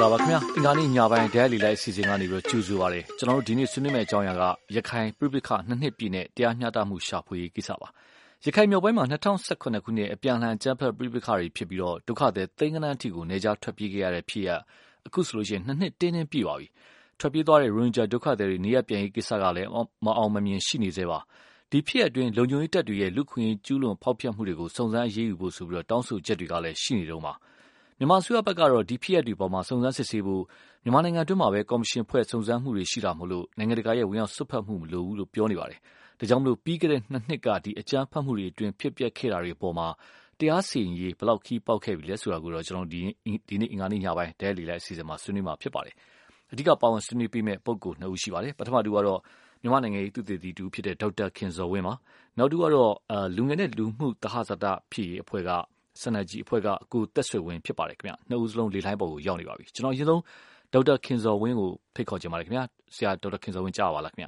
္ဂလာပါခင်ဗျာအင်္ဂါနေ့ညပိုင်းဒဲလီလိုက်အစီအစဉ်ကနေပြီးကြိုဆိုပါရစေကျွန်တော်တို့ဒီနေ့ဆွေးနွေးမယ့်အကြောင်းအရာကရခိုင်ပြည်ပခနှစ်နှစ်ပြည့်နဲ့တရားမျှတမှုရှာဖွေရေးကိစ္စပါရခိုင်မြောက်ပိုင်းမှာ2018ခုနှစ်အပြန်အလှန်ကြမ်းဖက်ပြည်ပခတွေဖြစ်ပြီးတော့ဒုက္ခသည်သိန်းကနန်းအထိကိုနေကြထွက်ပြေးခဲ့ရတဲ့ဖြစ်ရအခုဆိုလို့ရှိရင်နှစ်နှစ်တင်းတင်းပြည့်ပါပြီထွက်ပြေးသွားတဲ့ရိုဟင်ဂျာဒုက္ခသည်တွေနေရပြန်ရေးကိစ္စကလည်းမအောင်မမြင်ရှိနေသေးပါဒီဖြစ်အတွင်းလုံခြုံရေးတပ်တွေရဲ့လူခွင့်ကျူးလွန်ဖောက်ဖျက်မှုတွေကိုစုံစမ်းအရေးယူဖို့ဆိုပြီးတော့တောင်းဆိုချက်တွေကလည်းရှိနေတော့မှာ မြန်မာအစိုးရဘက်ကတော့ ဒီဖြစ်ရပ်တွေပေါ်မှာစုံစမ်းစစ်ဆေးဖို့ မြန်မာနိုင်ငံတွင်းမှာပဲ ကော်မရှင်ဖွဲ့ စုံစမ်းမှုတွေရှိတာမို့လို့နိုင်ငံတကာရဲ့ ဝင်ရောက်စွက်ဖက်မှု မလိုဘူးလို့ ပြောနေပါတယ်။ဒါကြောင့်မလို့ပြီးခဲ့တဲ့ နှစ်နှစ်ကဒီအကြမ်းဖက်မှုတွေအတွင်း ဖြစ်ပျက်ခဲ့တာတွေပေါ်မှာတရားစီရင်ရေး ဘယ်လောက်ခီးပေါက်ခဲ့ပြီလဲဆိုတာကိုတော့ ကျွန်တော်ဒီဒီနေ့ အင်္ဂါနေ့ညပိုင်းဒဲလီလိုက်အစီအစဉ်မှာ ဆွေးနွေးမှာဖြစ်ပါတယ်။အဓိက ပါဝင်ဆွေးနွေးပေးမယ့် ပုဂ္ဂိုလ်နှစ်ဦးရှိပါတယ်။ပထမတူကတော့ မြန်မာနိုင်ငံရေးသူတည်တည်တူဖြစ်တဲ့ ဒေါက်တာခင်ဇော်ဝင်းပါ။နောက်တူကတော့ လူငယ်နဲ့ လူမှုသဟဇာတဖြစ်ရေးအဖွဲ့က စနကြီးအဖွဲ့က ကိုသက်ဆွေဝင်း ဖြစ်ပါတယ်ခင်ဗျနှစ်ဦးစလုံး လေလိုင်းပေါ်ကို ရောက်နေပါပြီ ကျွန်တော် အရင်ဆုံး ဒေါက်တာခင်ဇော်ဝင်းကို ဖိတ်ခေါ်ချင်ပါတယ်ခင်ဗျဆရာ ဒေါက်တာခင်ဇော်ဝင်း ကြားပါလားခင်ဗျ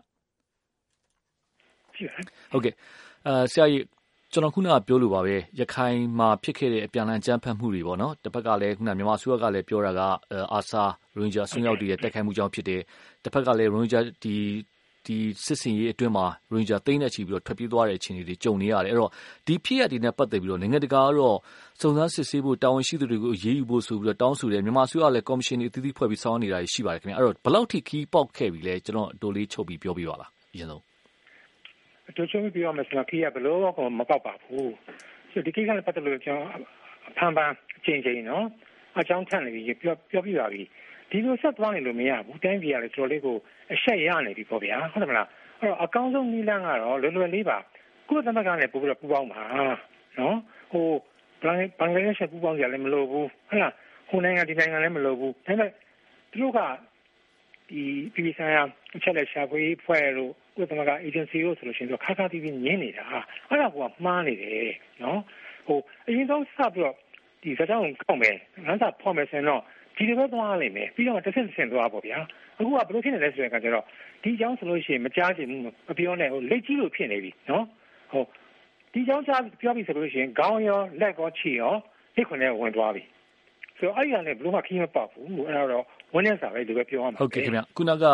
ဟုတ်ကဲ့အဲဆရာကြီးကျွန်တော် ခုနက ပြောလို့ပါပဲ ရခိုင်မှာ ဖြစ်ခဲ့တဲ့ အပြန်အလှန်ကြမ်းဖက်မှုတွေပေါ့နော်တစ်ဖက်ကလည်းခုနမြန်မာအစိုးရကလည်း ပြောတာကအာဆာရိုဟင်ဂျာဆွေးရောက်တည်ရဲ့ တိုက်ခိုက်မှုကြောင့် ဖြစ်တယ်တစ်ဖက်ကလည်း ရိုဟင်ဂျာ ဒီဒီစစ်စင်ရေးအတွင်းမှာ ရိုဟင်ဂျာ သိန်းနဲ့ချီပြီးတော့ထွက်ပြေးသွားတဲ့ အခြေအနေတွေ ကြုံနေရတယ် အဲ့တော့ ဒီဖြစ်ရပ်တွေနဲ့ ပတ်သက်ပြီးတော့နိုင်ငံတကာကတော့ စုံစမ်းစစ်ဆေးဖို့ တာဝန်ရှိသူတွေကို အရေးယူဖို့ဆိုပြီး တော့တောင်းဆိုတယ် မြန်မာအစိုးရလည်း ကော်မရှင်တွေ အသီးသီးဖွဲ့ပြီး ဆောင်နေတာရှိပါတယ်ခင်ဗျအဲ့တော့ ဘယ်လောက်ထိခီးပေါက်ခဲ့ပြီလဲကျွန်တော်အတိုးလေး ချုပ်ပြီး ပြောပြပါလားအရင်ဆုံးအတိုးချုပ်ပြီး ပြောမယ်ဆိုတော့ခီးက ဘယ်လိုမှမပေါက်ပါဘူးဆိုဒီကိစ္စနဲ့ ပတ်သက်လို့ ကျွန်တော်ဖန်ပန်းအချိန်ချင်းနော်အကြောင်းထန်နေပြီပြောပြောပြပါပြီ ဒီလိုဆက်သွားနေလို့မရဘူးတိုင်းပြည်ကလည်းတော်တော်လေးကိုအဆက်ရနေပြီပေါ့ဗျာဟုတ်တယ်မလားအဲ့တော့အကောင်းဆုံးနည်းလမ်းကတော့လွယ်လွယ်လေးပါကုလသမဂ္ဂနဲ့ပို့ပြီးတော့ပူးပေါင်းပါနော်ဟိုဘင်္ဂလားဒေ့ရှ်ပူးပေါင်းကြလည်းမလိုဘူးဟုတ်လားဟိုနိုင်ငံဒီနိုင်ငံလည်းမလိုဘူးဒါပေမဲ့သူတို့ကဒီပြည်ဆိုင်ရာအချက်လက်ရှာဖွေဖွဲ့လို့ကုလသမဂ္ဂ agency လို့ဆိုလို့ရှိရင်တော့ခါခါတီးပြီးညင်းနေတာအဲ့ဒါကမှားနေတယ်နော်ဟိုအရင်ဆုံးစပြီးတော့ဒီစကြောင်းကောက်မယ်ငန်းစာဖော်မယ်ဆိုရင်တော့ ဒီလိုပဲသွားလိမ့်မယ်ပြီးတော့တစ်ဆင့်တစ်ဆင့်သွားပေါ့ဗျာအခုကဘယ်လိုဖြစ်နေလဲဆိုတဲ့အခါကျတော့ဒီအကြောင်းဆိုလို့ရှိရင်မကြားချင်ဘူးမပြောနဲ့ဟိုလက်ကြီးလို့ဖြစ်နေပြီနော်ဟိုဒီအကြောင်းကြားပြောပြီဆိုလို့ရှိရင်ခေါင်းရောလက်ကောခြေရောလက်ခွန်နဲ့ဝင်သွားပြီဆိုတော့အဲ့ဒီကနေဘလို့မှခင်းမပေါက်ဘူးအဲ့တော့ဝင်းနေစာပဲဒီပဲပြောရမှာဟုတ်ကဲ့ခင်ဗျခုနက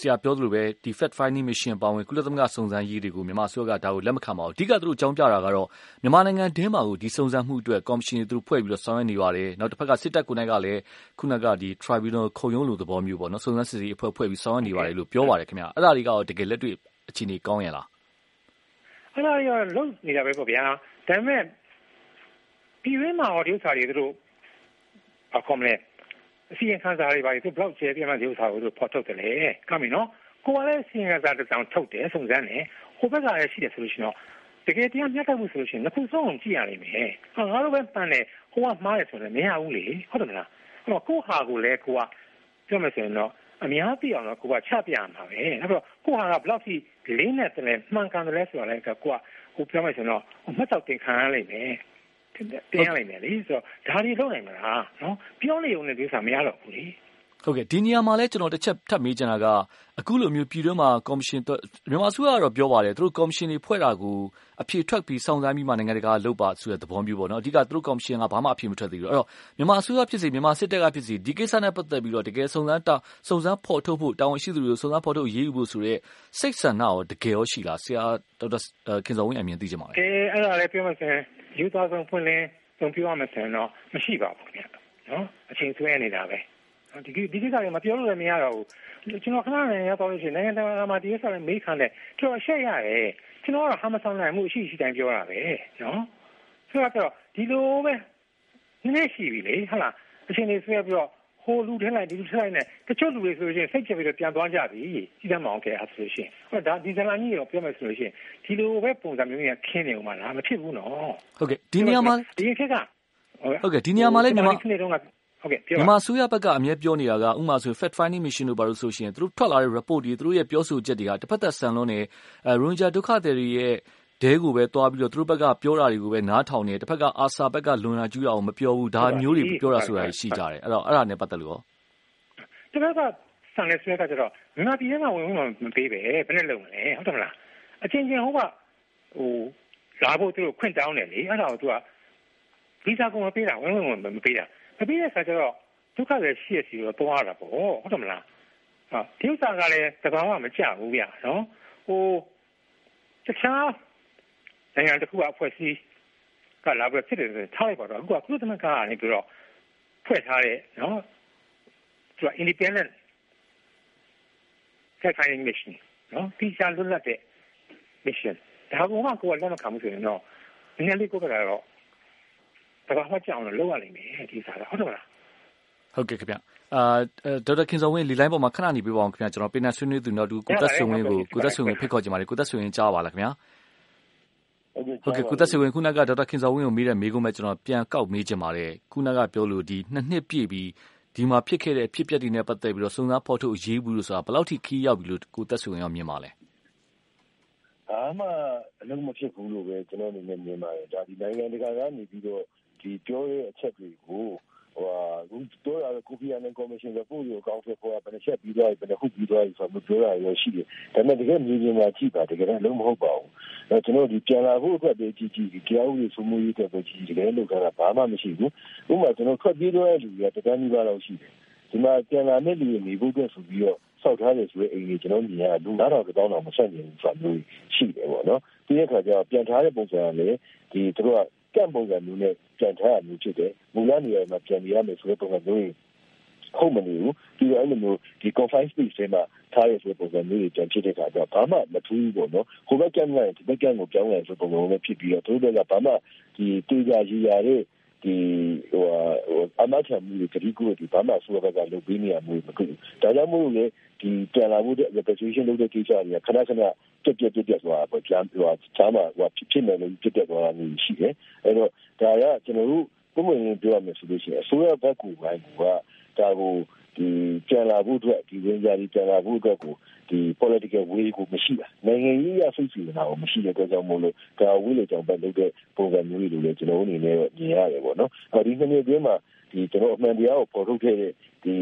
ဆရာပြောသလိုပဲဒီ fact finding mission ပါဝင် ကုလသမဂ္ဂစုံစမ်းရေးတွေကို မြန်မာအစိုးရကဒါကိုလက်မခံပါဘူး အဓိက သူတို့အကြောင်းပြတာကတော့ မြန်မာနိုင်ငံဒင်းမှာကို ဒီစုံစမ်းမှုအတွက် ကော်မရှင်တွေသူတို့ဖွဲ့ပြီးတော့ ဆောင်ရွက်နေပါတယ်နောက်တစ်ဖက်က စစ်တပ်ကိုယ်တိုင်ကလည်းခုနကဒီ tribunal ခုံရုံးလိုသဘောမျိုးပေါ့နော်စုံစမ်းစစ်ဆေးရေးအဖွဲ့ဖွဲ့ပြီး ဆောင်ရွက်နေပါတယ်လို့ ပြောပါတယ်ခင်ဗျအဲ့ဒါတွေကရော တကယ်လက်တွေ့အခြေအနေ ကောင်းရလား အဲ့ဒါတွေကလုံးနေတာပဲပေါ့ဗျာ ဒါပေမဲ့ ပြည်ရင်းမှာဟော ဒီဥစ္စာတွေသူတို့ အခုမလဲအစီရင်ခံစာတွေပါသူဘလောက်ကျဲပြမှဒီဥစ္စာကိုသူဖော်ထုတ်တယ်လေကမ်းပြီနော်ကိုကလည်းအစီရင်ခံစာတစ်စောင်ထုတ်တယ်စုံစမ်းတယ်ဟိုဘက်ကလည်းရှိတယ်ဆိုလို့ရှိရင်တော့တကယ်တရားမျှတမှုဆိုလို့ရှိရင်နှစ်ခုစုံအောင်ကြည့်ရလိမ့်မယ်ဟာငါတို့ပဲပန်းတယ်ဟိုကမှားတယ်ဆိုတော့မရဘူးလေဟုတ်တယ်မလားအဲ့တော့ကိုဟာကိုလည်းကိုကပြောမယ်ဆိုရင်တော့အများသိအောင်တော့ကိုကချပြမှာပဲအဲ့တော့ကိုဟာကဘလောက်ထိလေးနဲ့တည်းမှန်ကန်တယ်လဲဆိုတော့လည်းကိုကဟိုပြောမယ်ဆိုရင်တော့မှတ်တော့တင်ခံရလိမ့်မယ် တင်ရနိုင်တယ်လေဆိုတော့ဒါတွေလုပ်နိုင်မလားနော်ပြောနေုံနဲ့ဒီဥစ္စာမရတော့ဘူးလေဟုတ်ကဲ့ဒီနေရာမှာလဲကျွန်တော်တစ်ချက်ထပ်မေးချင်တာကအခုလိုမျိုးပြည်တွင်းမှာကော်မရှင်မြန်မာအစိုးရကတော့ပြောပါတယ်သူတို့ကော်မရှင်တွေဖွဲ့တာကိုအဖြေထွက်ပြီးစောင့်စမ်းပြီးမှနိုင်ငံတကာလုပ်ပါဆိုတဲ့သဘောမျိုးပေါ့နော်အဓိကသူတို့ကော်မရှင်ကဘာမှအဖြေမထွက်သေးဘူးအဲ့တော့မြန်မာအစိုးရဖြစ်စီမြန်မာစစ်တပ်ကဖြစ်စီဒီကိစ္စနဲ့ပတ်သက်ပြီးတော့တကယ်စုံစမ်းတာစုံစမ်းဖော်ထုတ်ဖို့တာဝန်ရှိသူတွေကိုစုံစမ်းဖော်ထုတ်ရေးယူဖို့ဆိုတဲ့စိတ်ဆန္ဒရောတကယ်ရောရှိလားဆရာဒေါက်တာခင်စောဝင်းအမြင်သိချင်ပါတယ်အဲအဲ့ဒါလည်းပြောမှဆိုရင် ယူသားဆုံးဖွင့်လင်းဆုံးပြောရမယ်ဆိုရင်တော့မရှိပါဘူးခင်ဗျနော်အချိန်ဆွဲနေတာပဲဒီဒီကိစ္စတွေမပြောလို့လည်းမရတော့ဘူးကျွန်တော်ခဏနဲ့ရောက်တော့လို့ရှိရင်နိုင်ငံတော်မှာဒီကိစ္စတွေမေးခံတယ်ကျွန်တော်အရှက်ရတယ်ကျွန်တော်ကတော့ဟာမဆောင်နိုင်မှုအရှိရှိတိုင်းပြောတာပဲနော်ဆိုတော့ဒီလိုပဲနည်းနည်းရှိပြီလေဟုတ်လားအချိန်လေးဆွဲပြီးတော့ ဟိုလူထဲလိုက်ဒီလူထဲလိုက်နဲ့တချို့လူတွေဆိုလို့ရှိရင်စိတ်ချပြီးတော့ပြန်သွားကြပြီကြီးတမ်းမအောင်ခဲ့အားဆိုလို့ရှိရင်ဟောဒါဒီဇလန်ကြီးရောပြောမယ်ဆိုလို့ရှိရင်ဒီလိုပဲပုံစံမျိုးကြီးခင်းနေဦးမှာလားမဖြစ်ဘူးနော်ဟုတ်ကဲ့ဒီနေရာမှာဒီခက်ကဟုတ်ကဲ့ဒီနေရာမှာလည်းမြန်မာခင်းနေတော့ဟုတ်ကဲ့ပြောမြန်မာဆိုရဘက်ကအမြဲပြောနေတာကဥမာဆို fact finding mission တို့ဘာလို့ဆိုရှင်သူတို့ထွက်လာတဲ့ report တွေသူတို့ရဲ့ပြောဆိုချက်တွေကတစ်ဖက်သက်ဆန်လွန်းနေအဲရိုဟင်ဂျာဒုက္ခသည်တွေရဲ့ ဒဲကိုပဲတွားပြီးတော့ သူတို့ဘက်ကပြောတာတွေကိုပဲ နားထောင်နေတစ်ဖက်ကအာဆာဘက်က လွန်လာကျူးတာကို မပြောဘူး ဒါမျိုးတွေ ပြောတာဆိုတာရှိကြတယ် အဲ့တော့အဲ့ဒါနဲ့ ပတ်သက်လို့ရောဒီဘက်က ဆန်နေဆွဲကကြတော့ မြန်မာပြည်ထဲမှာ ဝင်ဝင်မပေးပဲဘယ်နဲ့လုပ်မလဲ ဟုတ်တယ်မလားအချင်းချင်းဟိုကဟိုလာဖို့သူတို့ ခွင့်တောင်းတယ်လေအဲ့ဒါကိုသူကဗီဇာကို မပေးတာ ဝင်ဝင်မပေးတာ မပေးတဲ့အခါကျတော့ ဒုက္ခတွေရှိရစီတော့တွားတာပေါ့ ဟုတ်တယ်မလားဟာဒီဥစ္စာကလည်းသဘာဝမကြဘူးဗျာနော်ဟိုတခြား နိုင်ငံတစ်ခုကအဖွဲ့အစည်းကလာပြီးဖြစ်တယ်ဆိုထားလိုက်ပါတော့အခုကကုသမဂ္ဂကနေပြီးတော့ဖွဲ့ထားတဲ့နော်သူက independent fact finding mission နော်ဒီစားလွတ်လပ်တဲ့ mission ဒါကမှကိုယ်ကလက်မခံဘူးဆိုရင်တော့နည်းနည်းလေးကိုယ်ကတော့ဒါကမှကြောင်လို့လောက်ရလိမ့်မယ်ဒီစားကဟုတ်တယ်မလားဟုတ်ကဲ့ခင်ဗျအာဒေါက်တာခင်စောဝင်းလီလိုင်းပေါ်မှာခဏနေပြပါအောင်ခင်ဗျကျွန်တော်ပင်နာဆွေးနွေးသူနောက်တူကိုသက်ဆွေဝင်းကိုကိုသက်ဆွေဝင်းဖိတ်ခေါ်ကြပါလေကိုသက်ဆွေဝင်းကြားပါလားခင်ဗျာ ဟုတ်ကဲ့ ကိုသက်ဆွေဝင်း ခုနက ဒေါက်တာခင်စောဝင်းကို မေးတဲ့မေးခွန်းပဲကျွန်တော်ပြန်ကောက်မေးချင်ပါတယ် ခုနကပြောလို့ဒီနှစ်နှစ်ပြည့်ပြီး ဒီမှာဖြစ်ခဲ့တဲ့ဖြစ်ပျက်တွေနဲ့ ပတ်သက်ပြီးတော့စုံစမ်းဖော်ထုတ်ရေးဘူးလို့ဆိုတာ ဘယ်လောက်ထိခီးရောက်ပြီလို့ ကိုသက်ဆွေဝင်းရောမြင်ပါလဲ ဘာမှ အလုံးမဖြစ်ဘူးလို့ပဲ ကျွန်တော်အနေနဲ့ မြင်ပါတယ် ဒါဒီနိုင်ငံတကာကနေပြီးတော့ဒီပြောတဲ့အချက်တွေကိုဟိုအခုပြောရတဲ့ကိုဖီအာနန်ကော်မရှင်ကပို့ရအောင်ဆိုပေါ်ဘယ်နဲ့ချက်ပြီးတော့ဘယ်နဲ့ဟုတ်ပြီးတော့ဆိုတော့ပြောရရရှိတယ် ဒါပေမဲ့တကယ်မြေပြင်မှာကြည့်ပါ တကယ်တော့လုံးမဟုတ်ပါဘူးအဲ ကျွန်တော်ဒီပြန်လာဖို့အတွက်ပဲကြည့်ကြည့်ဒီတရားဥပဒေစိုးမိုးရေးအတွက်ပဲကြည့်တကယ်လို့ကဘာမှမရှိဘူးဥပမာကျွန်တော်ထွက်ပြေးတော့တဲ့လူတွေကတကယ်ကြီးပါတော့ရှိတယ်ဒီမှာပြန်လာတဲ့လူတွေနေဖို့အတွက်ဆိုပြီးတော့စောက်ထားတယ်ဆိုတဲ့အိမ်ကြီးကျွန်တော်မြင်ရလူ9000တောင်းတော့မဆက်နိုင်ဘူးဆိုတာမျိုးရှိတယ်ပေါ့နော်ဒီအခါကျတော့ပြန်ထားတဲ့ပုံစံကလည်းဒီတို့ကကန့်ပုံစံမျိုးနဲ့ပြန်ထားရမျိုးဖြစ်တယ်မူလနေရာမှာပြန်နေရမယ်ဆိုတဲ့ပုံစံမျိုး ဟုတ်မနေဘူးဒီလိုအဲ့လိုမျိုးဒီ confined space တွေမှာထားရဆိုပုံစံမျိုးတွေပြန်ဖြစ်တဲ့အခါကျတော့ဘာမှမထူးဘူးပေါ့နော်ဟိုဘက်ကမ်းလိုက်ဒီဘက်ကမ်းကိုပြောင်းလဲဆိုပုံစံမျိုးဖြစ်ပြီးတော့သူတို့ကဘာမှဒီတေးကြရရတဲ့ဒီဟိုအမတ်ချမှုတွေတတိကိုဒီဘာမှဆိုဘက်ကလုပ်ပေးနေရမှုမဖြစ်ဘူးဒါကြောင့်မို့လို့လေဒီပြန်လာမှုတဲ့ representation လုပ်တဲ့ကိစ္စတွေကခဏခဏပြက်ပြက်ပြက်ပြက်သွားပေါ့ကျမ်းဟိုချားမှာဟိုဖြစ်ဖြစ်နေလို့ပြက်ပြက်သွားတာမျိုးရှိတယ်အဲ့တော့ဒါကကျွန်တော်တို့ပုံမှန်ပြောရမယ်ဆိုလို့ရှိရင်အစိုးရဘက်ကပိုင်းက ဒါကိုဒီပြန်လာဖို့အတွက်ဒီဝင်ကြဒီပြန်လာဖို့အတွက်ကိုဒီ political way ကိုမရှိတာနိုင်ငံရေးအဆိပ်စီနေတာကိုမရှိတဲ့အတွက်ကြောင့်မို့လို့ဒါဝိလေကြောင့်ပဲလုပ်တဲ့ပုံစံမျိုးတွေလည်းကျွန်တော်အနေနဲ့မြင်ရတယ်ပေါ့နော်အဲဒီနှစ်နှစ်အတွင်းမှာ ဒီကျွန်တော်အမှန်တရားကိုပေါ်ထုတ်ခဲ့တဲ့ဒီ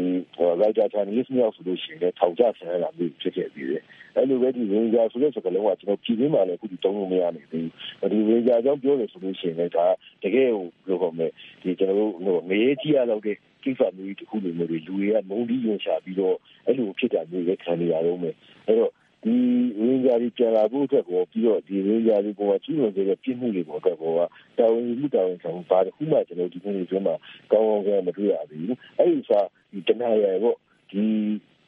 writer journalist မျိုးဆိုလို့ရှိရင်ထောင်ချဆန်ရတာမျိုးဖြစ်ခဲ့ပြီးတယ်အဲ့လိုပဲဒီ ranger ဆိုတဲ့စကားလုံးကကျွန်တော်ပြည်တွင်းမှာလည်းအခုဒီတုံးလို့မရနိုင်သေးဘူးဒီ ranger ကြောင့်ပြောလို့ဆိုလို့ရှိရင်လည်းဒါတကယ်ကိုပြောပါမယ်ဒီကျွန်တော်တို့ဟိုငရေကြီးရတော့တဲ့ကိစ္စမျိုးတစ်ခုလိုမျိုးတွေလူတွေကမုန်းတီးရင်ရှာပြီးတော့အဲ့လိုဖြစ်တာမျိုးလည်းခံနေရတော့မယ်အဲ့တော့ ဒီရင်းကြရီပြန်လာဖို့အတွက်ကိုပြီးတော့ဒီရင်းကြရီပေါ်မှာကြီးဝင်တဲ့ပြစ်မှုတွေပေါ်အတွက်ကိုတာဝန်ယူတာဝန်ဆောင်ပါတခုမှကျွန်တော်ဒီနေ့ကျွန်းမှာကောင်းကောင်းကမတွေ့ရဘူးအဲ့ဒီစားဒီတနာရယ်ပေါ့ဒီ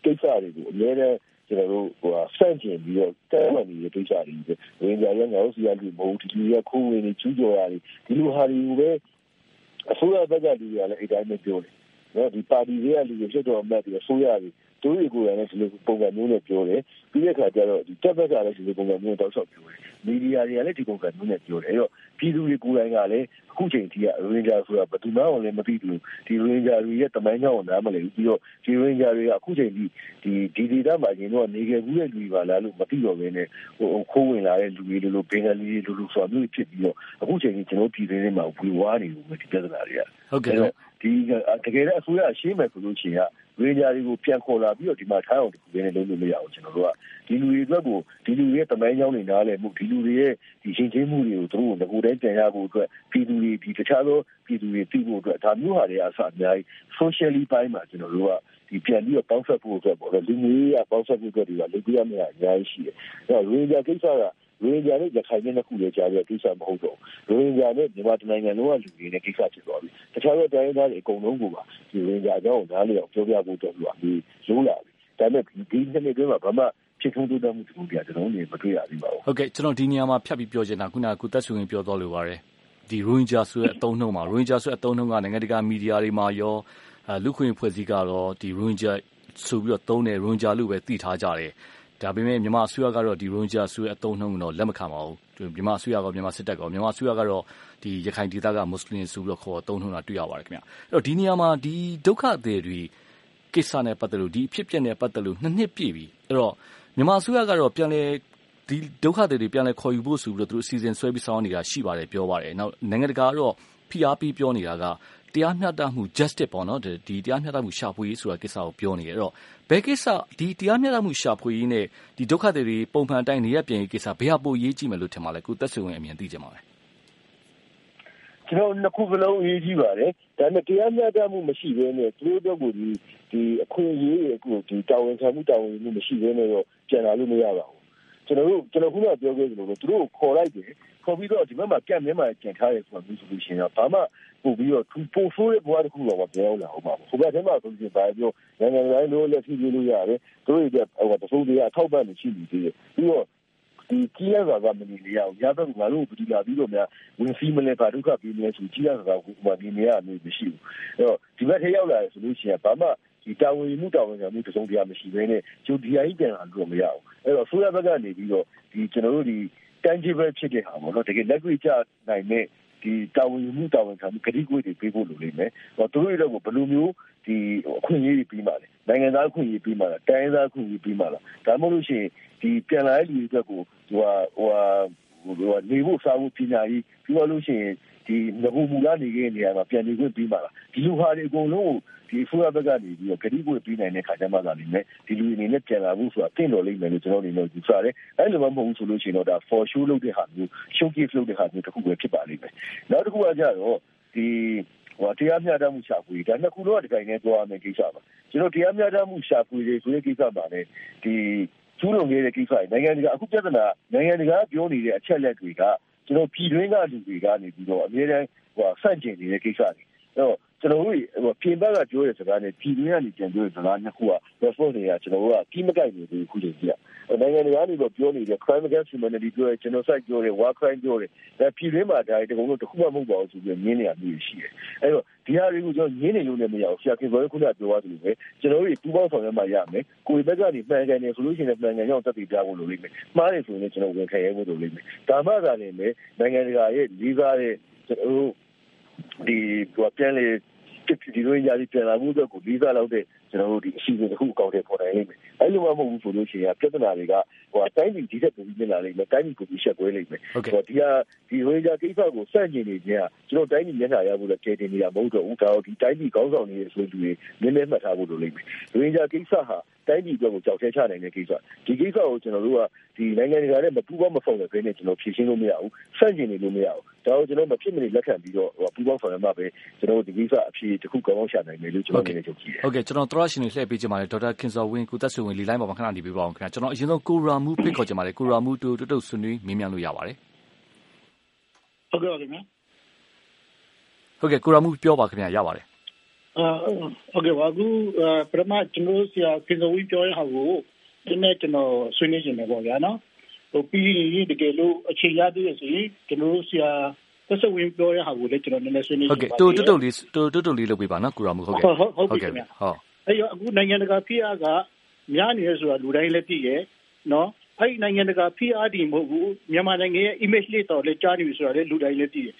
ကိစ္စတွေကိုအများနဲ့ကျွန်တော်တို့ဟိုဆန့်ကျင်ပြီးတော့တဲမှန်နေတဲ့ကိစ္စတွေဝင်ကြရငါတို့စီရလူမဟုတ်ဒီလူရခိုးဝင်နေကျူးကျော်ရတယ်ဒီလိုဟာတွေကိုပဲအစိုးရဘက်ကလူတွေကလည်းအဲ့တိုင်းပဲပြောတယ်နော်ဒီပါတီတွေကလူတွေဖြစ်တော်အမတ်တွေအစိုးရတွေ သူတို့ကိုယ်တိုင်လည်းဒီလိုပုံစံမျိုးနဲ့ပြောတယ်ပြီးတဲ့အခါကျတော့ဒီတက်ဘက်ကလည်းဒီလိုပုံစံမျိုးတောက်လျှောက်ပြောတယ်မီဒီယာတွေကလည်းဒီပုံစံမျိုးနဲ့ပြောတယ်အဲ့တော့ပြည်သူတွေကိုယ်တိုင်ကလည်းအခုချိန်ထိကရင်းဂျာဆိုတာဘယ်သူမှလည်းမသိဘူးဒီရင်းဂျာတွေရဲ့တမိုင်းကြောင်းနားမလည်ဘူးပြီးတော့ဒီရင်းဂျာတွေကအခုချိန်ထိဒီဒီဒေသမှာရင်တော့နေခဲ့ဘူးတဲ့လူတွေပါလားလို့မသိတော့ဘဲနဲ့ဟိုခိုးဝင်လာတဲ့လူတွေလိုလိုဘင်္ဂလီတွေလိုလိုဆိုတာမျိုးဖြစ်ပြီးတော့အခုချိန်ထိကျွန်တော်ပြည်တွင်းထဲမှာဝေဝါးနေဘူးဒီပြဿနာတွေကဟုတ်ကဲ့ ဒီတကယ်လည်းအစိုးရရှင်းမယ်ဆိုလို့ရှိရင်ကရေဂျာတွေကိုပြန်ခေါ်လာပြီးတော့ဒီမှာထားအောင်တခုပဲလုံးလို့မရအောင်ကျွန်တော်တို့ကဒီလူတွေအတွက်ကိုဒီလူတွေရဲ့တမိုင်းကြောင်းတွေနားလည်မှုဒီလူတွေရဲ့ဒီရှင်းချင်းမှုတွေကိုသူတို့ကိုငကိုတိုင်းပြန်ရဖို့အတွက်ပြည်သူတွေဒီတခြားသောပြည်သူတွေသိဖို့အတွက်ဒါမျိုးဟာတွေအစအများကြီး socially ပိုင်းမှာကျွန်တော်တို့ကဒီပြန်ပြီးတော့ပေါင်းဆက်ဖို့အတွက်ပေါ့လေလူမျိုးရေးအပေါင်းဆက်ဖို့အတွက်တွေကလုပ်ပြရမယ့်အများကြီးရှိတယ်အဲတော့ရေဂျာကိစ္စက ရိုဟင်ဂျာနဲ့ရခိုင်နဲ့နှစ်ခုလည်းကြားရတဲ့ကိစ္စမဟုတ်တော့ရိုဟင်ဂျာနဲ့မြန်မာတိုင်းနိုင်ငံလုံးကလူတွေနဲ့ကိစ္စဖြစ်သွားပြီတခြားသောတိုင်းသားတွေအကုန်လုံးကပါဒီရိုဟင်ဂျာအကြောင်းကိုနားလည်အောင်ပြောပြဖို့တော့လူအပြီးရိုးလာပြီဒါပေမဲ့ဒီနှစ်နှစ်တွင်းမှာဘာမှဖြစ်ထုံးတိုးတက်မှုတခုပြကျွန်တော်တို့မတွေ့ရသေးပါဘူးဟုတ်ကဲ့ကျွန်တော်ဒီနေရာမှာဖြတ်ပြီးပြောချင်တာခုနကကုသက်ဆွေရင်ပြောတော်လိုပါတယ်ဒီရိုဟင်ဂျာဆိုတဲ့အသုံးနှုန်းမှာရိုဟင်ဂျာဆိုတဲ့အသုံးနှုန်းကနိုင်ငံတကာမီဒီယာတွေမှာရောလူခွင့်ဖွဲ့စည်းကတော့ဒီရိုဟင်ဂျာဆိုပြီးတော့သုံးတယ်ရိုဟင်ဂျာလို့ပဲသိထားကြတယ် ဒါပေမဲ့ မြန်မာအစိုးရကတော့ဒီရိုဟင်ဂျာဆိုတဲ့ အသုံးနှုန်းကိုတော့ လက်မခံပါဘူး မြန်မာအစိုးရကမြန်မာစစ်တပ်ကမြန်မာအစိုးရကတော့ဒီရခိုင်ဒေသက မွတ်စလင်ဆိုပြီးတော့ခေါ်သုံးနှုန်းတာ တွေ့ရပါတယ်ခင်ဗျအဲ့တော့ဒီနေရာမှာ ဒီဒုက္ခသည်တွေကိစ္စနဲ့ ပတ်သက်လို့ ဒီအဖြစ်ပြက်နဲ့ ပတ်သက်လို့ နှစ်နှစ်ပြည့်ပြီ အဲ့တော့ မြန်မာအစိုးရကတော့ပြန်လဲဒီဒုက္ခသည်တွေ ပြန်လဲခေါ်ယူဖို့ဆိုပြီးတော့သူတို့အစီအစဉ်ဆွဲပြီး ဆောင်နေတာ ရှိပါတယ်ပြောပါတယ် နောက် နိုင်ငံတကာကတော့ ဖိအားပေး ပြောနေတာက တရားမျှတမှု justice ပေါ့နော် ဒီတရားမျှတမှု ရှာဖွေရေးဆိုတာကိစ္စကို ပြောနေတယ် အဲ့တော့ ဘယ်ကိစ္စ ဒီတရားမျှတမှု ရှာဖွေရေးနဲ့ဒီဒုက္ခတွေတွေ ပုံမှန်အတိုင်း နေရပြန်ရေးကိစ္စ ဘယ်ဟာ ပိုရေးကြည့်မယ်လို့ ထင်ပါလဲ ကိုသက်ဆွေဝင်အမြင်သိကြပါမယ် ကျွန်တော်နှစ်ခုစလုံး အရေးကြီးပါတယ် ဒါပေမဲ့ တရားမျှတမှု မရှိဘဲနဲ့ သူတို့တို့ကိုဒီဒီအခွင့်အရေးရဲ့အခုဒီတာဝန်ခံမှု တာဝန်မှု မရှိဘဲနဲ့တော့ ပြန်လာလို့ မရပါဘူး ကျွန်တော်တို့ကျွန်တော် ခုနပြောခဲ့သလိုပဲ သူတို့ကို ခေါ်လိုက်တယ် ခေါ်ပြီးတော့ဒီဘက်မှာကန့်မြဲမှာကျန်ထားတယ်ဆိုတာမျိုးဆိုလို့ရှိရင်တော့ဘာမှပို့ပြီးတော့ပို့ဆိုးတဲ့ဘဝတစ်ခုတော့မပြောင်းလာအောင်ပါဘူး။ဟိုဘက်ထဲမှာဆိုရင်ဘာပြောနိုင်ငံတိုင်းလို့လက်ရှိလို့ရတယ်။တို့ရဲ့ဟိုတဆိုးတွေအထောက်ပံ့နေရှိနေသေးတယ်။ပြီးတော့ဒီကြီးရတာကမနေရအောင်ရတော့ငါတို့ပြည်လာပြီးတော့များဝင်စီးမလဲပါဒုက္ခပြီးနေဆိုကြီးရတာကဟိုမှာဒီနေရမျိုးမရှိဘူး။အဲ့တော့ဒီဘက်ထဲရောက်လာဆိုလို့ရှိရင်ဘာမှဒီတာဝန်မှုတာဝန်ခံမှုတစုံတရာမရှိဘဲနဲ့ကျိုးဒီအရင်ပြန်လာလို့မရဘူး။အဲ့တော့ဆိုရဘက်ကနေပြီးတော့ဒီကျွန်တော်တို့ဒီ tangible ဖြစ်တဲ့ဟာပေါ့နော်တကယ်လက်တွေ့ကျနိုင်တဲ့ဒီတာဝန်မှုတာဝန်ခံမှုဂတိကွေးတွေပေးဖို့လိုလိမ့်မယ်။ဟောသူတို့တွေကဘယ်လိုမျိုးဒီအခွင့်အရေးတွေပြီးမှလဲနိုင်ငံသားအခွင့်အရေးပြီးမှလားတိုင်းသားအခွင့်အရေးပြီးမှလားဒါမှမဟုတ်လို့ရှိရင်ဒီပြန်လာတဲ့လူတွေအတွက်ကိုဟိုဟာဟိုဟာဟို နေဖို့စားဖို့ပညာရေးပြီးတော့လို့ရှိရင်ဒီငကူမူလာနေခဲ့နေရမှာပြန်နေခွင့်ပြီးမှလားဒီလိုဟာတွေအကုန်လုံးကိုဒီဖူရဘက်ကနေပြီးတော့ဂတိကွေးပြီးနိုင်တဲ့ခါကျမှသာလိမ့်မယ်ဒီလူအနေနဲ့ပြန်လာဖို့ဆိုတာတင့်တော်လိမ့်မယ်လို့ကျွန်တော်အနေနဲ့ယူဆတယ်အဲလိုမှမဟုတ်ဘူးဆိုလို့ရှိရင်တော့ဒါ for show လုပ်တဲ့ဟာမျိုး showcase လုပ်တဲ့ဟာမျိုးတစ်ခုပဲဖြစ်ပါလိမ့်မယ်နောက်တစ်ခုကကြတော့ဒီဟိုတရားမျှတမှုရှာဖွေဒါနှစ်ခုလုံးကဒီတိုင်းနဲ့သွားရမယ်ကိစ္စပါကျွန်တော်တရားမျှတမှုရှာဖွေတွေဆိုတဲ့ကိစ္စပါလေဒီ ကျူးလွန်နေတဲ့ကိစ္စနိုင်ငံတကာအခုပြဿနာနိုင်ငံတကာပြောနေတဲ့အချက်လက်တွေကကျွန်တော်ပြည်တွင်းကလူတွေကနေပြီးတော့အများတန်းဟိုဆန့်ကျင်နေတဲ့ကိစ္စတွေအဲ့တော့ ကျွန်တော်တို့ဟိုပြင်ဘက်ကပြောတဲ့စကားနဲ့ပြည်တွင်းကနေပြန်ပြောတဲ့စကားနှစ်ခုက response တွေကကျွန်တော်တို့ကကြီးမကိုက်နေဘူးခုချိန်ကြီးကနိုင်ငံတကာကနေတော့ပြောနေတဲ့ crime against humanity ပြောတဲ့ genocide ပြောတဲ့ war crime ပြောတဲ့ဒါပြည်တွင်းမှာဒါတကုံလို့တခုမှမဟုတ်ပါဘူးဆိုပြီးငင်းနေရမျိုးရှိတယ်အဲ့တော့ဒီဟာတွေကိုကျွန်တော်ငင်းနေလို့လည်းမရဘူးဆရာခင်ဗျားခုနပြောသွားသလိုပဲကျွန်တော်တို့ပူပေါင်းဆောင်ရွက်မှရမယ်ကိုယ်ဘက်ကနေမှန်ကန်နေဆိုလို့ရှိရင်မှန်ကန်ရောက်သက်သေပြဖို့လိုလိမ့်မယ်မှားတယ်ဆိုရင်ကျွန်တော်ဝင်ခရဲဖို့လိုလိမ့်မယ်ဒါမှသာလည်းနိုင်ငံတကာရဲ့လေးစားတဲ့ကျွန်တော်တို့ဒီဟိုပြန်လေ ဒီလိုရာဒီပြန်လာမှုအတွက်ကိုလေးစားလောက်တဲ့ကျွန်တော်တို့ဒီအစီအစဉ်တစ်ခုအကောင့်တွေပေါ်နိုင်လိမ့်မယ်။အဲလိုမှမဟုတ်ဘူးဆိုလို့ရှိရင်ပြဿနာတွေကဟိုအတိုင်းပြည်ဒီထက်ပိုပြီးပြင်လာလိမ့်မယ်။တိုင်းပြည်ကိုပြီးရှက်ကွဲလိမ့်မယ်။ဟိုဒီဟာဒီဝေးကြကိစ္စကိုစန့်ကျင်နေခြင်းကကျွန်တော်တိုင်းပြည်မျက်နှာရဖို့လည်းကြိုတင်နေတာမဟုတ်တော့ဘူး။ဒါတော့ဒီတိုင်းပြည်ကောင်းဆောင်နေတဲ့ဆိုလူတွေနည်းနည်းမှတ်ထားဖို့လိုလိမ့်မယ်။ဝေးကြကိစ္စဟာတိုင်းပြည်အတွက်ကိုကြောက်ထဲချနိုင်တဲ့ကိစ္စဒီကိစ္စကိုကျွန်တော်တို့ကဒီနိုင်ငံတကာနဲ့မပူးပေါင်းမဆောင်တဲ့ဘဲနဲ့ကျွန်တော်ဖြေရှင်းလို့မရဘူးစန့်ကျင်နေလို့မရဘူး ဒါကိုကျွန်တော်မဖြစ်မနေလက်ခံပြီးတော့ပူးပေါင်းဆောင်ရမှာပဲကျွန်တော်တို့ဒီကိစ္စအဖြေတစ်ခုကောင်းအောင်ရှာနိုင်မယ်လို့ကျွန်တော်အနေနဲ့ယုံကြည်တယ်ဟုတ်ကဲ့ကျွန်တော်သရရှင်တွေလှည့်ပေးချင်ပါတယ်ဒေါက်တာခင်စောဝင်းကိုသက်ဆွေဝင်လီလိုင်းပေါ်မှာခဏနေပေးပါအောင်ခင်ဗျာကျွန်တော်အရင်ဆုံးကိုရာမူဖိတ်ခေါ်ချင်ပါတယ်ကိုရာမူတူတုတ်တုတ်ဆွေးနွေးမေးမြန်းလို့ရပါတယ်ဟုတ်ကဲ့ပါခင်ဗျာဟုတ်ကဲ့ကိုရာမူပြောပါခင်ဗျာရပါတယ်အာဟုတ်ကဲ့ပါအခုပထမကျွန်တော်ဆရာခင်စောဝင်းပြောရဟာကိုဒီနေ့ကျွန်တော်ဆွေးနွေးနေတယ်ပေါ့ဗျာနော် ဟိုပြီးရင်တကယ်လို့အခြေရသေးရဆိုရင်ကျွန်တော်ဆရာသက်စဝင်ပြောရဟာကိုလည်းကျွန်တော်နည်းနည်းဆွေးနွေးဟုတ်ကဲ့တူတူတူလေးတူတူတူလေးလုပ်ပေးပါနော်ကိုရာမဟုတ်ကဲ့ဟုတ်ကဲ့ဟုတ်အဲ့တော့အခုနိုင်ငံတကာဖိအားကများနေရဆိုတာလူတိုင်းလည်းသိရဲ့နော်အဲ့ဒီနိုင်ငံတကာဖိအားဒီမဟုတ်ဘူးမြန်မာနိုင်ငံရဲ့ image လေးတော့လည်းကြားနေပြီဆိုတာလည်းလူတိုင်းလည်းသိရဲ့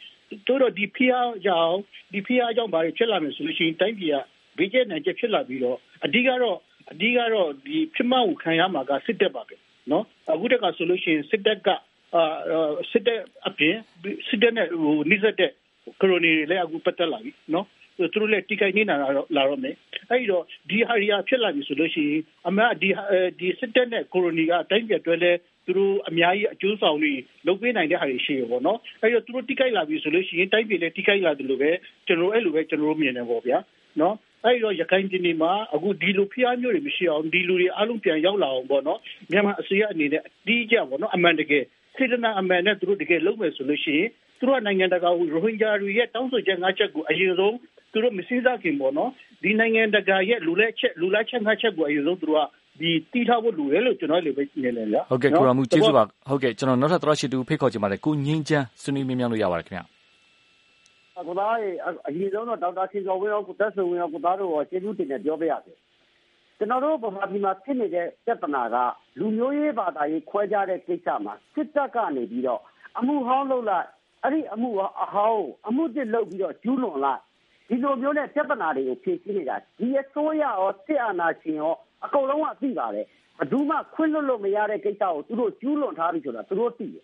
တို့တော့ဒီဖိအားကြောင့်ဒီဖိအားကြောင့်ဘာဖြစ်လာမလဲဆိုလို့ရှိရင်တိုင်းပြည်ကဘေးကျနိုင်ချက်ဖြစ်လာပြီးတော့အဓိကတော့အဓိကတော့ဒီဖြစ်မှကိုခံရမှာကစစ်တပ်ပါပဲ နော်အခုတက်ကဆိုလို့ရှိရင်စစ်တပ်ကအာစစ်တပ်အပြင်စစ်တပ်နဲ့ဟိုနှိစက်တဲ့ကရိုနီတွေလည်းအခုပတ်သက်လာပြီနော်သူတို့လည်းတိကိုက်နေတာတော့လာတော့မယ်အဲ့တော့ဒီဟာရီယာဖြစ်လာပြီဆိုလို့ရှိရင်အမှန်ဒီဒီစစ်တပ်နဲ့ကိုရိုနီကတိုင်းပြည်တွဲလဲသူတို့အများကြီးအကျိုးဆောင်တွေလုပ်ပေးနိုင်တဲ့ဟာတွေရှိရပေါ့နော်အဲ့တော့သူတို့တိကိုက်လာပြီဆိုလို့ရှိရင်တိုင်းပြည်လည်းတိကိုက်လာတယ်လို့ပဲကျွန်တော်အဲ့လိုပဲကျွန်တော်တို့မြင်တယ်ပေါ့ဗျာနော် အဲ့တော့ရခိုင်ပြည်နယ်မှာအခုဒီလိုဖျားမျိုးတွေမရှိအောင်ဒီလူတွေအားလုံးပြန်ရောက်လာအောင်ပေါ့နော်မြန်မာအစိုးရအနေနဲ့အတီးကြပေါ့နော်အမှန်တကယ်စေတနာအမှန်နဲ့သူတို့တကယ်လုပ်မယ်ဆိုလို့ရှိရင်သူတို့ကနိုင်ငံတကာကိုရိုဟင်ဂျာတွေရဲ့တောင်းဆိုချက်၅ချက်ကိုအရင်ဆုံးသူတို့မစည်းစားခင်ပေါ့နော်ဒီနိုင်ငံတကာရဲ့လူလက်ချက်လူလက်ချက်၅ချက်ကိုအရင်ဆုံးသူတို့ကဒီတီးထားဖို့လူရဲလို့ကျွန်တော်လည်းပဲနေနေလားဟုတ်ကဲ့ကိုရမှုကျေးဇူးပါဟုတ်ကဲ့ကျွန်တော်နောက်ထပ်သရရှိတူဖိတ်ခေါ်ချင်ပါတယ်ကိုငင်းချမ်းဆွေးနွေးမြင်းမြန်းလို့ရပါတယ်ခင်ဗျာ ကိုသားရေအရင်ဆုံးတော့ဒေါက်တာခင်စောဝင်းရောကိုသက်ဆွေဝင်းရောကိုသားတို့ရောကျေးဇူးတင်တယ်ပြောပြရစေကျွန်တော်တို့ဗမာပြည်မှာဖြစ်နေတဲ့ပြဿနာကလူမျိုးရေးဘာသာရေးခွဲခြားတဲ့ကိစ္စမှာစစ်တပ်ကနေပြီးတော့အမှုဟောင်းလုပ်လိုက်အဲ့ဒီအမှုအဟောင်းအမှုတစ်လုပ်ပြီးတော့ကျူးလွန်လိုက်ဒီလိုမျိုးနဲ့ပြဿနာတွေကိုဖြေရှင်းနေတာဒီအစိုးရရောစစ်အာဏာရှင်ရောအကုန်လုံးကသိပါတယ်ဘယ်သူမှခွင့်လွတ်လို့မရတဲ့ကိစ္စကိုသူတို့ကျူးလွန်ထားပြီဆိုတာသူတို့သိတယ်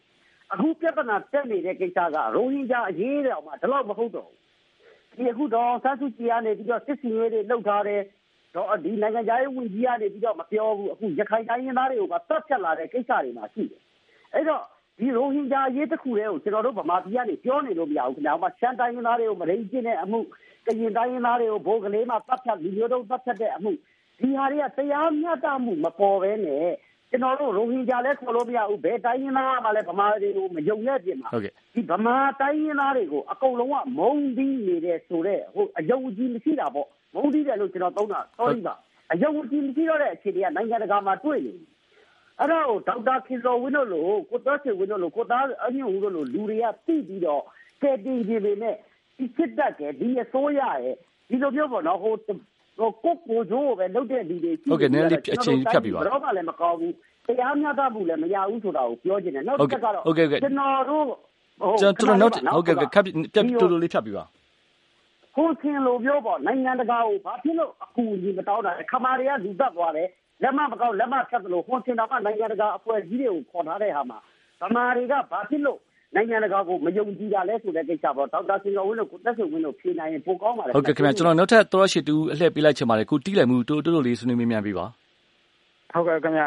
အခုပြဿနာတက်နေတဲ့ကိစ္စကရိုဟင်ဂျာအရေးတောင်မှဒီလောက်မဟုတ်တော့ဘူးဒီအခုတော့ဆန်းစုကြည်ကနေပြီးတော့စစ်စီရေးတွေလုပ်ထားတယ်တော့ဒီနိုင်ငံခြားရေးဝန်ကြီးကနေပြီးတော့မပြောဘူးအခုရခိုင်တိုင်းရင်းသားတွေကိုကတတ်ဖြတ်လာတဲ့ကိစ္စတွေမှာရှိတယ်အဲ့တော့ဒီရိုဟင်ဂျာအရေးတစ်ခုတည်းကိုကျွန်တော်တို့ဗမာပြည်ကနေပြောနေလို့မရဘူးခင်ဗျာ။ဟိုမှာရှမ်းတိုင်းရင်းသားတွေကိုမရိကျင့်တဲ့အမှုကရင်တိုင်းရင်းသားတွေကိုဘိုးကလေးမှာပတ်ဖြတ်လူမျိုးတုံးပတ်ဖြတ်တဲ့အမှုဒီဟာတွေကတရားမျှတမှုမပေါ်ဘဲနဲ့ ကျွန်တော်တို့ရိုဟင်ဂျာလည်းခေါ်လို့မရဘူးဘယ်တိုင်းရင်းသားမှလည်းဗမာတွေကိုမယုံတဲ့ပြင်မှာဒီဗမာတိုင်းရင်းသားတွေကိုအကုန်လုံးကမုံပြီးနေတဲ့ဆိုတော့ဟိုအယုံကြည်မရှိတာပေါ့မုံပြီးတယ်လို့ကျွန်တော်သုံးတာ sorry ပါအယုံကြည်မရှိတော့တဲ့အခြေအနေကနိုင်ငံတကာမှာတွေ့နေတယ်အဲ့တော့ဒေါက်တာခင်စောဝင်းတို့လိုကိုသားချေဝင်းတို့လိုကိုသားအညွန့်ဦးတို့လိုလူတွေကသိပြီးတော့ကဲတင်ကြနေနဲ့ဒီစစ်တပ်ကဒီအစိုးရရဲ့ဒီလိုမျိုးပေါ့နော်ဟို ဟိုကိုကိုဂျိုးပဲလုတ်တဲ့လူတွေဟုတ်ကဲ့နည်းနည်းအချိန်ဖြတ်ပြီးပါတော့ကလည်းမကောင်းဘူးတရားမျှတမှုလည်းမရဘူးဆိုတာကိုပြောချင်တယ်နောက်တစ်ချက်ကတော့ကျွန်တော်တို့ကျွန်တော်နောက်ဟုတ်ကဲ့ခပ်ပြတ်တူတူလေးဖြတ်ပြီးပါဟိုဆင်လိုပြောပေါ့နိုင်ငံတကာကိုဘာဖြစ်လို့အကူအညီမတောင်းတာလဲခမာတွေကလူတက်သွားတယ်လက်မမကောက်လက်မဖြတ်သလိုဟွန်စင်တာကနိုင်ငံတကာအဖွဲ့ကြီးတွေကိုခေါ်ထားတဲ့ဟာမှာဗမာတွေကဘာဖြစ်လို့ နိုင်ငံတကာကိုမယုံကြည်တာလဲဆိုတဲ့ကိစ္စပေါ့ဒေါက်တာစင်ကျော်ဝင်းတို့ကိုတက်ဆွေဝင်းတို့ဖြေနိုင်ရင်ပိုကောင်းပါလေဟုတ်ကဲ့ခင်ဗျကျွန်တော်နောက်ထပ်သောရရှိတူအလှည့်ပေးလိုက်ချင်ပါတယ်ကိုတီးလိုက်မှုတိုးတိုးလေးဆွေးနွေးမြင်မြန်ပေးပါဟုတ်ကဲ့ခင်ဗျ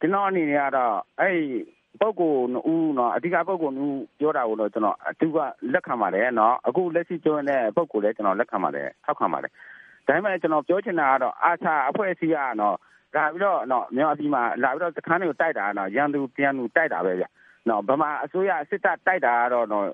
ကျွန်တော်အနေနဲ့ကတော့အဲ့ပုဂ္ဂိုလ်ဦးနော်အဓိကပုဂ္ဂိုလ်ဦးပြောတာကိုတော့ကျွန်တော်အတူကလက်ခံပါတယ်နော်အခုလက်ရှိပြောနေတဲ့ပုဂ္ဂိုလ်လည်းကျွန်တော်လက်ခံပါတယ်ထောက်ခံပါတယ်ဒါပေမဲ့ကျွန်တော်ပြောချင်တာကတော့အာချာအဖွဲ့အစည်းကတော့လာပြီးတော့နော်မြန်မာပြည်မှာလာပြီးတော့စခန်းတွေကိုတိုက်တာနော်ရန်သူပြန်သူတိုက်တာပဲဗျ နော်ဗမာအစိုးရစစ်တပ်တိုက်တာကတော့နော်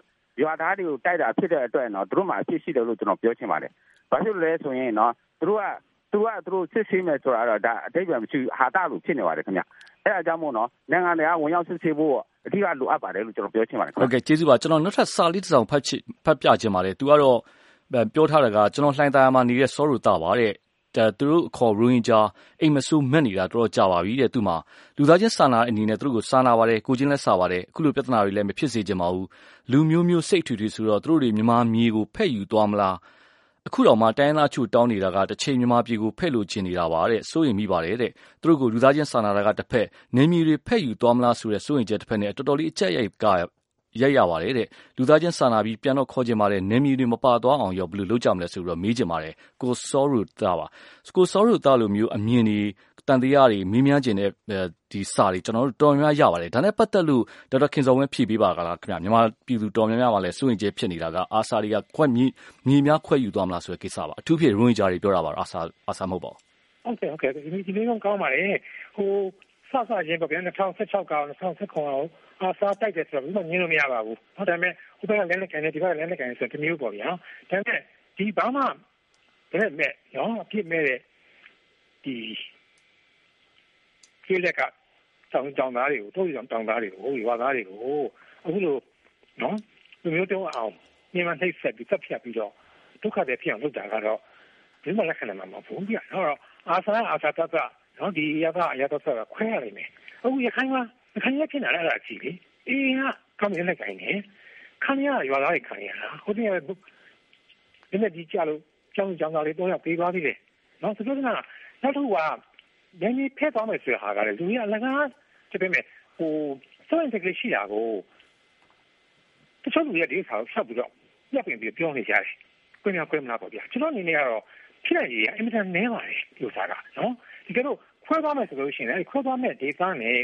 ရွာသားတွေကိုတိုက်တာဖြစ်တဲ့အတွက်နော်သူတို့မှအဖြစ်ရှိတယ်လို့ကျွန်တော်ပြောချင်ပါတယ်ဘာဖြစ်လို့လဲဆိုရင်နော်သူတို့ကသူကသူတို့စစ်ဆေးမယ်ဆိုတာတော့ဒါအတိတ်ကမရှိဟာတာလို့ဖြစ်နေပါတယ်ခင်ဗျအဲအကြောင်းမို့နော်နိုင်ငံတွေကဝင်ရောက်စစ်ဆေးဖို့အဓိကလိုအပ်ပါတယ်လို့ကျွန်တော်ပြောချင်ပါတယ်ဟုတ်ကဲ့ကျေးဇူးပါကျွန်တော်နောက်ထပ်စာလေးတစ်စောင်ဖတ်ချစ်ဖတ်ပြခြင်းပါတယ်သူကတော့ပြောထားတာကကျွန်တော်လှိုင်းသားမှာနေတဲ့စောရူတာပါတဲ့ သူတို့အခေါ် ရိုဟင်ဂျာ အိမ်မဆိုးမက်နေတာ တော်တော်ကြာပါပြီတဲ့ သူမှာ လူသားချင်းစာနာအနေနဲ့ သူတို့ကို စာနာပါတယ် ကိုချင်းလည်း စာပါတယ် အခုလို ပြဿနာတွေလည်း မဖြစ်စေချင်ပါဘူး လူမျိုးမျိုး စိတ်ထူထူဆိုတော့ သူတို့တွေ မြန်မာမြေကို ဖက်ယူသွားမလား အခုတော့မှတိုင်းသားချို့ တောင်းနေတာကတစ်ချိန် မြန်မာပြည်ကို ဖက်လို့ချင်နေတာပါတဲ့ စိုးရင်မိပါတယ်တဲ့ သူတို့ကို လူသားချင်းစာနာတာကတစ်ဖက်နေမီတွေ ဖက်ယူသွားမလားဆိုတဲ့ စိုးရင်ချက်တစ်ဖက်နဲ့ တော်တော်လေး အကြက်ရိုက်က ရိုက်ရပါတယ်တဲ့။လူသားချင်းစာနာပြီး ပြန်တော့ခေါ်ချင်ပါတယ်။နယ်မြေတွေ မပါသွားအောင်ရော ဘယ်လိုလုပ်ကြမလဲလို့ မေးချင်ပါတယ်။ကိုစောရိုသားပါ။ကိုစောရိုသားလိုမျိုး အမြင်တွေ၊သံသယတွေ၊မေးမြန်းချင်တဲ့စာတွေ ကျနော်တို့ တော်တော်များများ ရပါတယ်။ဒါနဲ့ပတ်သက်လို့ ဒေါက်တာခင်ဇော်ဝင်း ဖြေပေးပါလား။မြန်မာပြည်သူ တော်တော်များများမှာလည်း စိုးရိမ်ချက်ဖြစ်နေတာက ARSA တွေက မြေများ ခွဲယူသွားမလားဆိုတဲ့ ကိစ္စပါ။အထူးသဖြင့် ရိုဟင်ဂျာတွေ ပြောတာပါ။ ARSA မဟုတ်ပါဘူး။ဟုတ်ကဲ့။ဒီမေးခွန်းကောင်းပါတယ်။စစချင်း ၂၀၁၆ နဲ့ ၂၀၁၇ ARSA တိုက်တယ်ဆိုတာဘယ်သူမှငြင်းလို့မရပါဘူး။ဒါပေမဲ့ဟိုဘက်ကလက်လက်ကန်တယ်ဒီဘက်ကလက်လက်ကန်တယ်ဆိုတာတမျိုးပေါ့ဗျာ။ဒါပေမဲ့ဒီဘာမှဘယ်မဲ့နော်အပြစ်မဲ့တဲ့ဒီကျေးလက်ကတောင်တောင်သားတွေကိုတို့ရောင်တောင်သားတွေကိုဟိုရွာသားတွေကိုအခုလိုနော်လူမျိုးတုံးအောင်မြန်မာနှိပ်ဆက်ပြီးသက်ဖြတ်ပြီးတော့ဒုက္ခတွေဖြစ်အောင်လုပ်တာကတော့ဒီမှာလက်ခံမှာမဟုတ်ဘူးပြ။အဲ့တော့အာဆာအာဆာတတ်တာနော်ဒီရသရသဆက်ကခွဲရလိမ့်မယ်။အခုရခိုင်က ခိုင်ရဖြစ်လာတာကြည့်လေအေးကကမ်းရလက်ကိုင်းနေခံရရွာသားတွေခံရတာဟိုတည်းကဒီနေ့ဒီကြလို့ကျောင်းကျောင်းသားတွေတော့ပေးသွားသေးတယ်နော်ဆိုတော့ကနောက်တစ်ခုကနည်းနည်းဖက်သွားမယ်ဆိုတဲ့ဟာကလည်းလူကြီးအလကားဖြစ်ပေမဲ့ဟိုစွန့်တကယ်ရှိတာကိုတချို့လူတွေဒီဆောက်ဆက်ပြီးတော့ညပ်ပြင်ပြီးပြောနေကြတယ်။ကိုယ်များကိုယ်မလားပေါ့ဗျာ။ကျွန်တော်အနေနဲ့ကတော့ဖြစ်နိုင်ရအင်မတန်နည်းပါတယ်ဒီဥစားကနော်။ဒီကတော့ခွဲသွားမယ်ဆိုလို့ရှိရင်အဲခွဲသွားမဲ့ဒေသနဲ့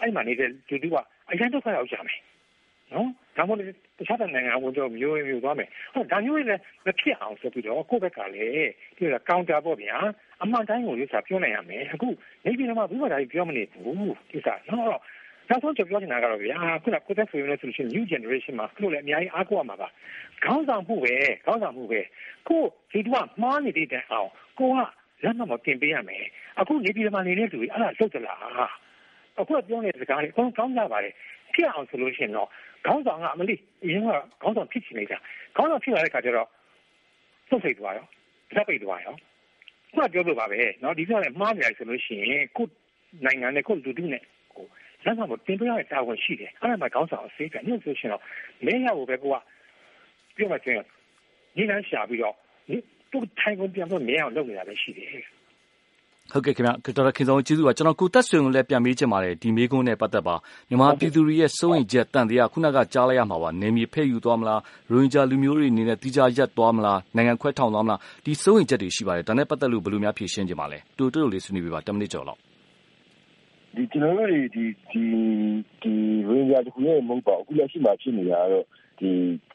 အဲ့မှာနေတဲ့လူတွေကအရင်တော့ခါရောက်ကြမယ်။နော်။ဒါမှမဟုတ်တခြားနိုင်ငံဝင်တော့မျိုးမျိုးသွားမယ်။ဟုတ်ဒါမျိုးလည်းမဖြစ်အောင်ဆိုပြီးတော့ကိုယ့်ဘက်ကလည်းဒီကကောင်တာပေါ့ဗျာ။အမှန်တိုင်းကိုလို့ဆိုတာပြောနိုင်ရမယ်။အခုနေပြည်တော်မှာဘုရားဒါကြီးပြောမနေဘူးဒီစားနော်။နောက်ဆုံးချက်ပြောချင်တာကတော့ဗျာခုနကိုသက်ဆိုရင်လည်းဆိုလို့ရှိရင် new generation မှာခုလည်းအများကြီးအားကိုးရမှာပါခေါင်းဆောင်မှုပဲခေါင်းဆောင်မှုပဲကိုဒီတူကမှားနေတဲ့တိုင်အောင်ကိုကလက်မှတ်မတင်ပေးရမယ်အခုနေပြည်တော်မှာနေတဲ့လူကြီးအဲ့ဒါလုတ်သလား အခုပြောနေတဲ့စကားတွေအကုန်ကောင်းကြပါတယ်ဖြစ်အောင်ဆိုလို့ရှိရင်တော့ခေါင်းဆောင်ကအမလေးအရင်ကခေါင်းဆောင်ဖြစ်ချင်နေတာခေါင်းဆောင်ဖြစ်လာတဲ့ခါကျတော့သုတ်ဖိတ်သွားရောဇက်ပိတ်သွားရောခုနပြောလို့ပါပဲနော်ဒီကလည်းမှားနေရဆိုလို့ရှိရင်ခုနိုင်ငံနဲ့ခုလူထုနဲ့ဟိုလက်ဆောင်ကိုတင်ပြရတဲ့တာဝန်ရှိတယ်အဲ့ဒါမှခေါင်းဆောင်အစေးကညှို့ဆိုရှင်တော့မင်းရဖို့ပဲကွာပြောမှချင်းညီလန်းရှာပြီးတော့ဒီသူထိုင်ကုန်ပြန်တော့မင်းအောင်လုပ်နေတာလည်းရှိတယ် ဟုတ်ကဲ့ခင်ဗျဒေါက်တာခင်စောကျေးဇူးပါကျွန်တော်ကိုတက်ဆွေကိုလည်းပြန်မေးချင်ပါတယ်ဒီမေးခွန်းနဲ့ပတ်သက်ပါမြန်မာပြည်သူတွေရဲ့စိုးရင်ချက်တန်တရားခုနကကြားလိုက်ရမှာပါနေမြေဖဲ့ယူသွားမလားရိုဟင်ဂျာလူမျိုးတွေအနေနဲ့တိကျရက်သွားမလားနိုင်ငံခွဲထောင်သွားမလားဒီစိုးရင်ချက်တွေရှိပါတယ်ဒါနဲ့ပတ်သက်လို့ဘယ်လိုများဖြေရှင်းကြပါလဲတူတူလေးဆွေးနွေးပြပါ10မိနစ်ကျော်လောက်ဒီကျွန်တော်တို့တွေဒီဒီဒီရင်းကြတခုရဲ့မဟုတ်ပါဘူးအခုလက်ရှိမှာဖြစ်နေတာကတော့ဒီ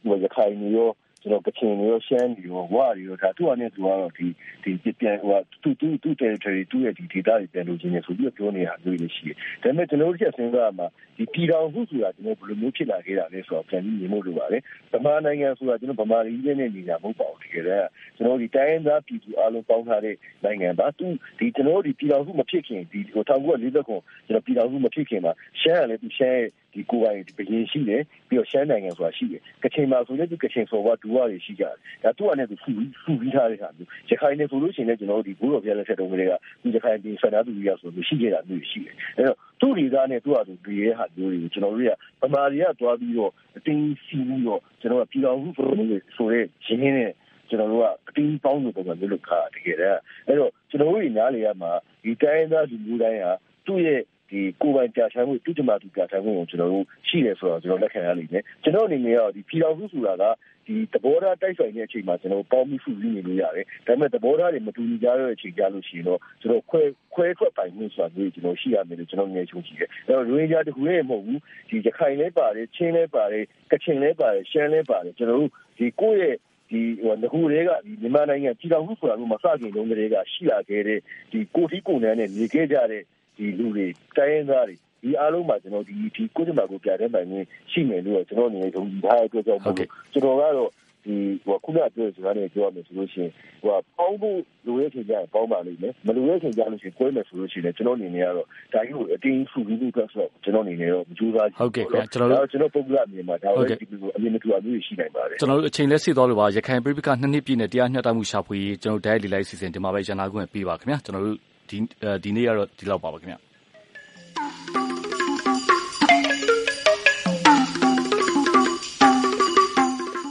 ဟိုရခိုင်မျိုးရော ကျွန်တော်ကချင်မျိုးရှမ်းမျိုးဝါရီရောဒါသူ့အနေနဲ့သူကတော့ဒီဒီပြန်ဟိုသူသူသူ territory သူ့ရဲ့ဒီ data တွေပြန်လို့ခြင်းနေဆိုပြီးပြောနေတာမျိုးတွေရှိတယ်ဒါပေမဲ့ကျွန်တော်တို့ချက်စဉ်းစားမှာဒီပြည်တော်စုဆိုတာကျွန်တော်ဘယ်လိုမျိုးဖြစ်လာခဲ့တာလဲဆိုတော့ပြန်ပြီးမြင်ဖို့လိုပါတယ်ဗမာနိုင်ငံဆိုတာကျွန်တော်ဗမာပြည်နဲ့နေတာမဟုတ်ပါဘူးတကယ်တည်းကျွန်တော်ဒီတိုင်းသားပြည်သူအလုံးပေါင်းထားတဲ့နိုင်ငံပါသူဒီကျွန်တော်ဒီပြည်တော်စုမဖြစ်ခင်ဒီဟို1940ခုကျွန်တော်ပြည်တော်စုမဖြစ်ခင်မှာရှမ်းကလည်းသူရှမ်း ဒီကိုယ်ပိုင်ဒီဘရင်ရှိတယ်ပြီးတော့ရှမ်းနိုင်ငံဆိုတာရှိတယ်ကချင်မှာဆိုလည်းဒီကချင်ဆိုတော့ဒူဝါတွေရှိကြတယ်ဒါသူ့အနေနဲ့သူဖူဖူပြီးထားတဲ့ဟာမျိုးရခိုင်နေဆိုလို့ရှိရင်လည်းကျွန်တော်တို့ဒီဘိုးတော်ပြလက်ဆက်တုန်းကလေးကဒီရခိုင်ပြည်ဆန္ဒသူကြီးရဆိုလို့ရှိခဲ့တာမျိုးရှိတယ်အဲတော့သူ့ဒီသားနဲ့သူ့ဟာသူဒီရဲ့ဟာမျိုးတွေကိုကျွန်တော်တို့ကဗမာတွေကတွားပြီးတော့အတင်းစီးပြီးတော့ကျွန်တော်ကပြည်တော်စုဆိုတဲ့ဆိုတဲ့ရင်းနဲ့ကျွန်တော်တို့ကအတင်းပေါင်းလို့ပုံစံမျိုးလုပ်ခါတကယ်တည်းအဲ့တော့ကျွန်တော်တို့ညီနားလေရမှာဒီတိုင်းသားလူမျိုးတိုင်းဟာသူ့ရဲ့ ဒီကိုယ်ပိုင်ပြဋ္ဌာန်းမှုတုတ္တမတူပြဋ္ဌာန်းမှုကိုကျွန်တော်တို့ရှိတယ်ဆိုတော့ကျွန်တော်လက်ခံရလိမ့်မယ်ကျွန်တော်အနေနဲ့ရောဒီပြည်တော်စုဆိုတာကဒီသဘောထားတိုက်ဆိုင်တဲ့အချိန်မှာကျွန်တော်ပေါင်းပြီးစုစည်းနေလို့ရတယ်ဒါပေမဲ့သဘောထားတွေမတူညီကြတဲ့အချိန်ကြလို့ရှိရင်တော့ကျွန်တော်ခွဲခွဲထွက်ပိုင်မှုဆိုတာမျိုးကျွန်တော်ရှိရမယ်လို့ကျွန်တော်ငယ်ချုံကြည့်တယ်အဲတော့ရိုဟင်ဂျာတခုရဲ့မဟုတ်ဘူးဒီရခိုင်လည်းပါတယ်ချင်းလည်းပါတယ်ကချင်လည်းပါတယ်ရှမ်းလည်းပါတယ်ကျွန်တော်တို့ဒီကိုယ့်ရဲ့ဒီဟိုငခုတွေကဒီမြန်မာနိုင်ငံပြည်တော်စုဆိုတာမျိုးမစခင်တုန်းကတည်းကရှိလာခဲ့တဲ့ဒီကိုတီကိုနန်းနဲ့နေခဲ့ကြတဲ့ ဒီလူတွေတိုင်းရင်းသားတွေဒီအားလုံးမှာကျွန်တော်ဒီဒီကိုယ်ကျမကိုပြတဲ့ပိုင်နေရှိမယ်လို့ကျွန်တော်အနေနဲ့ဒုံထားတဲ့အတွက်ကြောင့်မို့လို့ကျွန်တော်ကတော့ဒီဟိုခုနပြောစကားနဲ့ပြောရမယ်ဆိုလို့ရှိရင်ဟိုပေါင်းဖို့လိုရဲ့ချိန်ကျရင်ပေါင်းပါလိမ့်မယ်မလိုရဲ့ချိန်ကျလို့ရှိရင်ကွဲမယ်ဆိုလို့ရှိရင်ကျွန်တော်အနေနဲ့ကတော့ဒါကြီးကိုအတင်းဖူပြီးလို့ဆိုတော့ကျွန်တော်အနေနဲ့တော့မကြိုးစားဟုတ်ကဲ့ခင်ဗျကျွန်တော်တို့ကျွန်တော်ပုံကမြင်မှာဒါပဲဒီလိုအမြင်မတူအမျိုးရှိနိုင်ပါတယ်ကျွန်တော်တို့အချိန်လက်စစ်သွားလို့ပါရခိုင်ပြည်ပကနှစ်နှစ်ပြည့်နဲ့တရားမျှတမှုရှာဖွေရေးကျွန်တော်တို့ diet လေးလိုက်စီစဉ်ဒီမှာပဲရန်နာခွင့်ပေးပါခင်ဗျာကျွန်တော်တို့ ဒီဒီနေ့ကတော့ဒီလောက်ပါပါခင်ဗျာ